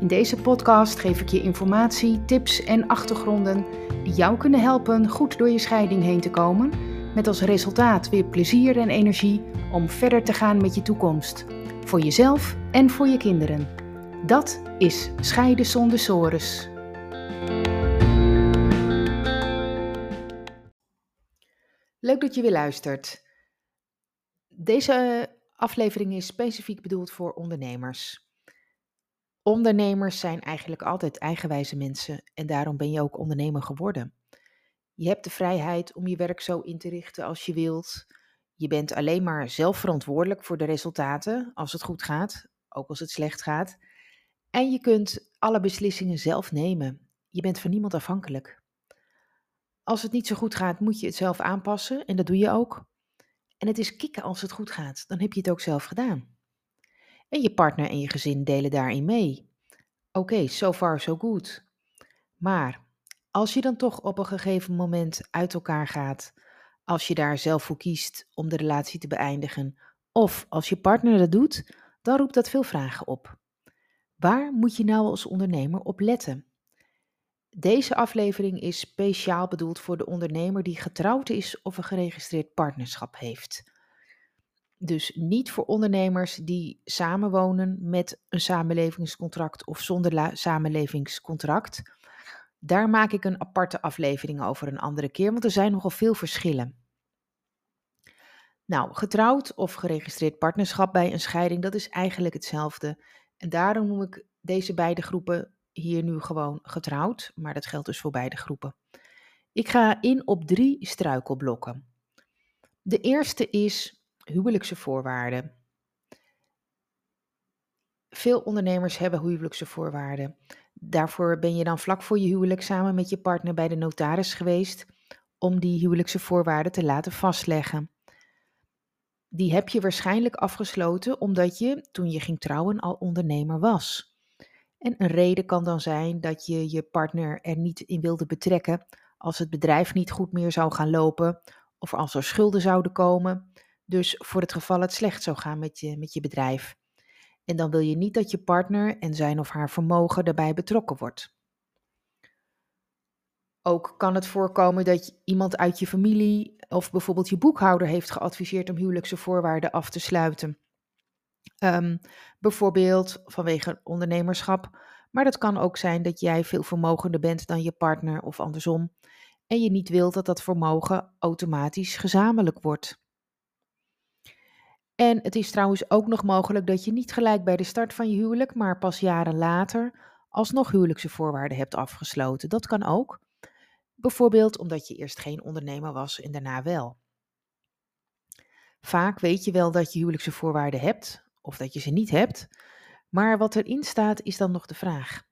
In deze podcast geef ik je informatie, tips en achtergronden die jou kunnen helpen goed door je scheiding heen te komen, met als resultaat weer plezier en energie om verder te gaan met je toekomst, voor jezelf en voor je kinderen. Dat is Scheiden zonder sores. Leuk dat je weer luistert. Deze aflevering is specifiek bedoeld voor ondernemers. Ondernemers zijn eigenlijk altijd eigenwijze mensen en daarom ben je ook ondernemer geworden. Je hebt de vrijheid om je werk zo in te richten als je wilt. Je bent alleen maar zelf verantwoordelijk voor de resultaten als het goed gaat, ook als het slecht gaat. En je kunt alle beslissingen zelf nemen. Je bent van niemand afhankelijk. Als het niet zo goed gaat, moet je het zelf aanpassen en dat doe je ook. En het is kicken als het goed gaat, dan heb je het ook zelf gedaan. En je partner en je gezin delen daarin mee. Oké, so far so good. Maar als je dan toch op een gegeven moment uit elkaar gaat, als je daar zelf voor kiest om de relatie te beëindigen, of als je partner dat doet, dan roept dat veel vragen op. Waar moet je nou als ondernemer op letten? Deze aflevering is speciaal bedoeld voor de ondernemer die getrouwd is of een geregistreerd partnerschap heeft. Dus niet voor ondernemers die samenwonen met een samenlevingscontract of zonder samenlevingscontract. Daar maak ik een aparte aflevering over een andere keer, want er zijn nogal veel verschillen. Nou, getrouwd of geregistreerd partnerschap bij een scheiding, dat is eigenlijk hetzelfde. En daarom noem ik deze beide groepen hier nu gewoon getrouwd, maar dat geldt dus voor beide groepen. Ik ga in op drie struikelblokken. De eerste is huwelijkse voorwaarden. Veel ondernemers hebben huwelijkse voorwaarden. Daarvoor ben je dan vlak voor je huwelijk samen met je partner bij de notaris geweest om die huwelijkse voorwaarden te laten vastleggen. Die heb je waarschijnlijk afgesloten omdat je toen je ging trouwen al ondernemer was. En een reden kan dan zijn dat je je partner er niet in wilde betrekken als het bedrijf niet goed meer zou gaan lopen of als er schulden zouden komen. Dus voor het geval het slecht zou gaan met je, met je bedrijf. En dan wil je niet dat je partner en zijn of haar vermogen daarbij betrokken wordt. Ook kan het voorkomen dat iemand uit je familie of bijvoorbeeld je boekhouder heeft geadviseerd om huwelijkse voorwaarden af te sluiten. Ehm, bijvoorbeeld vanwege ondernemerschap. Maar dat kan ook zijn dat jij veel vermogender bent dan je partner of andersom. En je niet wilt dat dat vermogen automatisch gezamenlijk wordt. En het is trouwens ook nog mogelijk dat je niet gelijk bij de start van je huwelijk, maar pas jaren later alsnog huwelijkse voorwaarden hebt afgesloten. Dat kan ook. Bijvoorbeeld omdat je eerst geen ondernemer was en daarna wel. Vaak weet je wel dat je huwelijkse voorwaarden hebt of dat je ze niet hebt, maar wat erin staat is dan nog de vraag.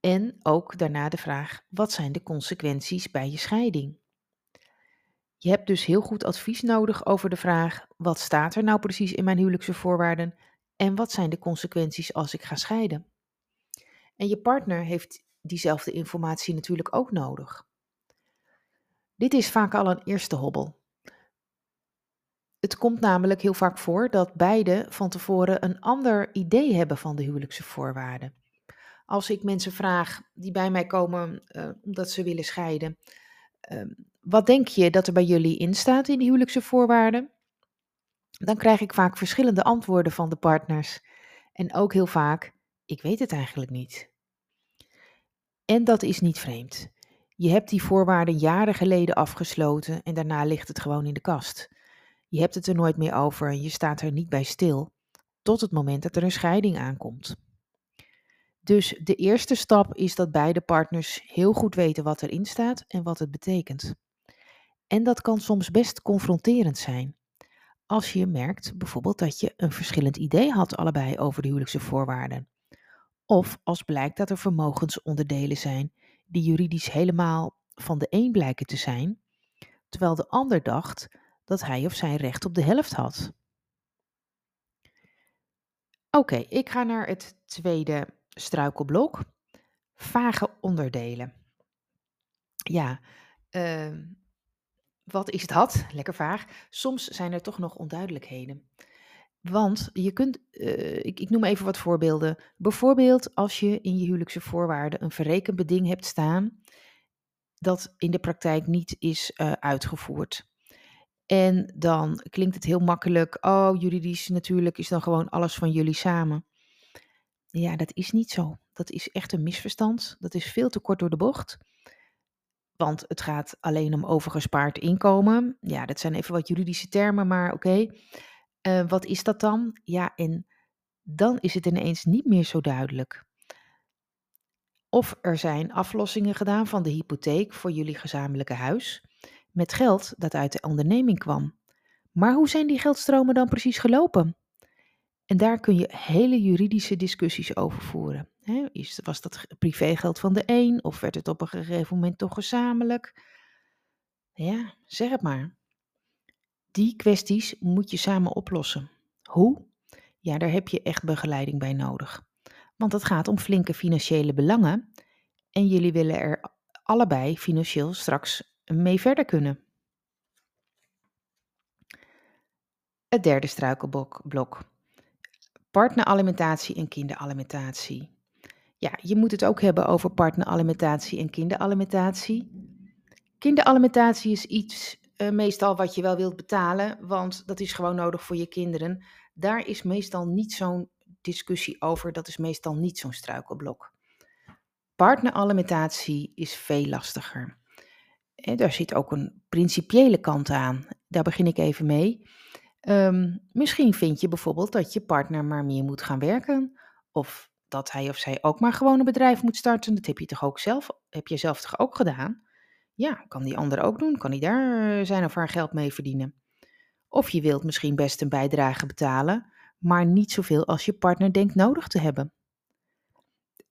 En ook daarna de vraag: wat zijn de consequenties bij je scheiding? Je hebt dus heel goed advies nodig over de vraag: wat staat er nou precies in mijn huwelijkse voorwaarden en wat zijn de consequenties als ik ga scheiden? En je partner heeft diezelfde informatie natuurlijk ook nodig. Dit is vaak al een eerste hobbel. Het komt namelijk heel vaak voor dat beide van tevoren een ander idee hebben van de huwelijkse voorwaarden. Als ik mensen vraag die bij mij komen uh, omdat ze willen scheiden, uh, wat denk je dat er bij jullie in staat in de huwelijkse voorwaarden? Dan krijg ik vaak verschillende antwoorden van de partners. En ook heel vaak, ik weet het eigenlijk niet. En dat is niet vreemd. Je hebt die voorwaarden jaren geleden afgesloten en daarna ligt het gewoon in de kast. Je hebt het er nooit meer over en je staat er niet bij stil, tot het moment dat er een scheiding aankomt. Dus de eerste stap is dat beide partners heel goed weten wat erin staat en wat het betekent. En dat kan soms best confronterend zijn. Als je merkt bijvoorbeeld dat je een verschillend idee had allebei over de huwelijkse voorwaarden. Of als blijkt dat er vermogensonderdelen zijn die juridisch helemaal van de een blijken te zijn, terwijl de ander dacht dat hij of zij recht op de helft had. Oké, ik ga naar het tweede struikelblok. Vage onderdelen. Ja, ehm, wat is dat? Lekker vaag. Soms zijn er toch nog onduidelijkheden. Want je kunt, eh, ik, ik noem even wat voorbeelden. Bijvoorbeeld als je in je huwelijkse voorwaarden een verrekenbeding hebt staan dat in de praktijk niet is uh, uitgevoerd. En dan klinkt het heel makkelijk, oh juridisch natuurlijk is dan gewoon alles van jullie samen. Ja, dat is niet zo. Dat is echt een misverstand. Dat is veel te kort door de bocht. Want het gaat alleen om overgespaard inkomen. Ja, dat zijn even wat juridische termen, maar oké. Uh, wat is dat dan? Ja, en dan is het ineens niet meer zo duidelijk. Of er zijn aflossingen gedaan van de hypotheek voor jullie gezamenlijke huis met geld dat uit de onderneming kwam. Maar hoe zijn die geldstromen dan precies gelopen? En daar kun je hele juridische discussies over voeren. Was dat privégeld van de een of werd het op een gegeven moment toch gezamenlijk? Ja, zeg het maar. Die kwesties moet je samen oplossen. Hoe? Ja, daar heb je echt begeleiding bij nodig. Want het gaat om flinke financiële belangen en jullie willen er allebei financieel straks mee verder kunnen. Het derde struikelblok. Partneralimentatie en kinderalimentatie. Ja, je moet het ook hebben over partneralimentatie en kinderalimentatie. Kinderalimentatie is iets uh, meestal wat je wel wilt betalen, want dat is gewoon nodig voor je kinderen. Daar is meestal niet zo'n discussie over, dat is meestal niet zo'n struikelblok. Partneralimentatie is veel lastiger. En daar zit ook een principiële kant aan. Daar begin ik even mee. Um, misschien vind je bijvoorbeeld dat je partner maar meer moet gaan werken. Of dat hij of zij ook maar gewoon een bedrijf moet starten. Dat heb je toch ook zelf, heb je zelf toch ook gedaan? Ja, kan die ander ook doen? Kan hij daar eh, zijn of haar geld mee verdienen? Of je wilt misschien best een bijdrage betalen, maar niet zoveel als je partner denkt nodig te hebben.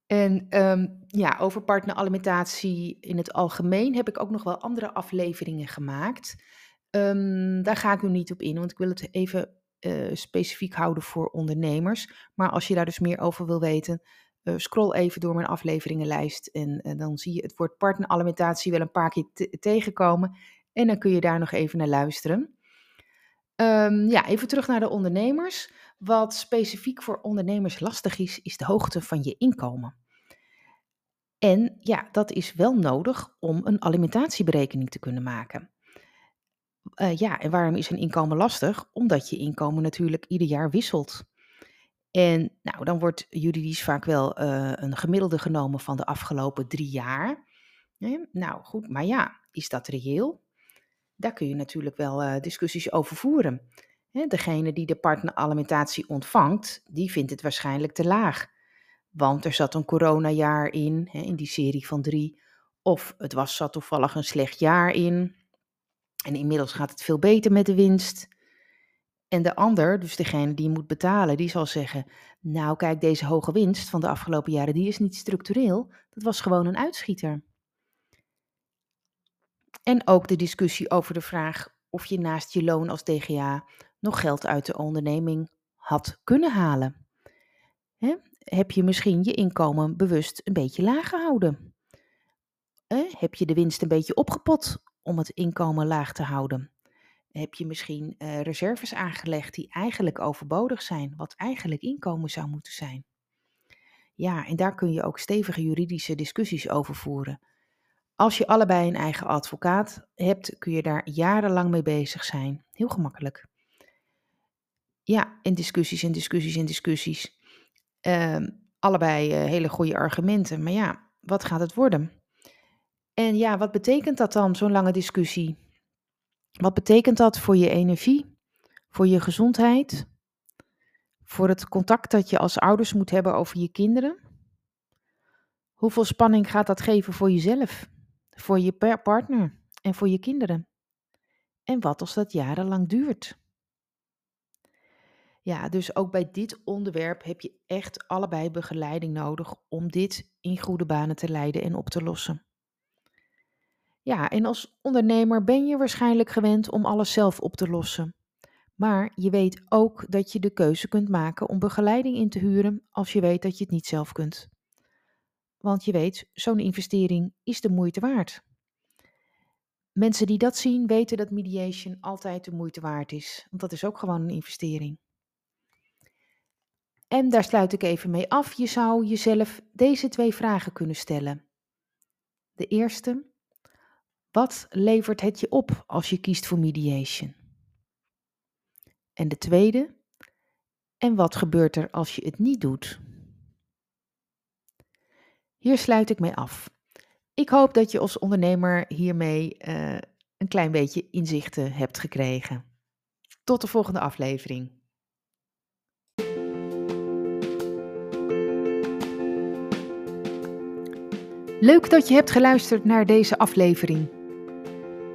En um, ja, over partneralimentatie in het algemeen heb ik ook nog wel andere afleveringen gemaakt. Um, daar ga ik nu niet op in, want ik wil het even uh, specifiek houden voor ondernemers. Maar als je daar dus meer over wil weten, uh, scroll even door mijn afleveringenlijst en uh, dan zie je het woord partneralimentatie wel een paar keer tegenkomen. En dan kun je daar nog even naar luisteren. Um, ja, even terug naar de ondernemers. Wat specifiek voor ondernemers lastig is, is de hoogte van je inkomen. En ja, dat is wel nodig om een alimentatieberekening te kunnen maken. Uh, ja, en waarom is een inkomen lastig? Omdat je inkomen natuurlijk ieder jaar wisselt. En nou, dan wordt juridisch vaak wel uh, een gemiddelde genomen van de afgelopen drie jaar. nou goed, maar ja, is dat reëel? Daar kun je natuurlijk wel uh, discussies over voeren. degene die de partneralimentatie ontvangt, die vindt het waarschijnlijk te laag. Want er zat een coronajaar in, in die serie van drie. Of het was, zat toevallig een slecht jaar in. En inmiddels gaat het veel beter met de winst. En de ander, dus degene die moet betalen, die zal zeggen: Nou, kijk, deze hoge winst van de afgelopen jaren, die is niet structureel. Dat was gewoon een uitschieter. En ook de discussie over de vraag of je naast je loon als DGA nog geld uit de onderneming had kunnen halen. Heb je misschien je inkomen bewust een beetje laag gehouden? Heb je de winst een beetje opgepot om het inkomen laag te houden? Heb je misschien uh, reserves aangelegd die eigenlijk overbodig zijn, wat eigenlijk inkomen zou moeten zijn? Ja, en daar kun je ook stevige juridische discussies over voeren. Als je allebei een eigen advocaat hebt, kun je daar jarenlang mee bezig zijn. Heel gemakkelijk. Ja, en discussies en discussies en discussies. Uh, allebei uh, hele goede argumenten, maar ja, wat gaat het worden? En ja, wat betekent dat dan, zo'n lange discussie? Wat betekent dat voor je energie, voor je gezondheid, voor het contact dat je als ouders moet hebben over je kinderen? Hoeveel spanning gaat dat geven voor jezelf, voor je partner en voor je kinderen? En wat als dat jarenlang duurt? Ja, dus ook bij dit onderwerp heb je echt allebei begeleiding nodig om dit in goede banen te leiden en op te lossen. Ja, en als ondernemer ben je waarschijnlijk gewend om alles zelf op te lossen. Maar je weet ook dat je de keuze kunt maken om begeleiding in te huren als je weet dat je het niet zelf kunt. Want je weet, zo'n investering is de moeite waard. Mensen die dat zien weten dat mediation altijd de moeite waard is, want dat is ook gewoon een investering. En daar sluit ik even mee af. Je zou jezelf deze twee vragen kunnen stellen. De eerste, wat levert het je op als je kiest voor mediation? En de tweede, en wat gebeurt er als je het niet doet? Hier sluit ik mee af. Ik hoop dat je als ondernemer hiermee uh, een klein beetje inzichten hebt gekregen. Tot de volgende aflevering. Leuk dat je hebt geluisterd naar deze aflevering.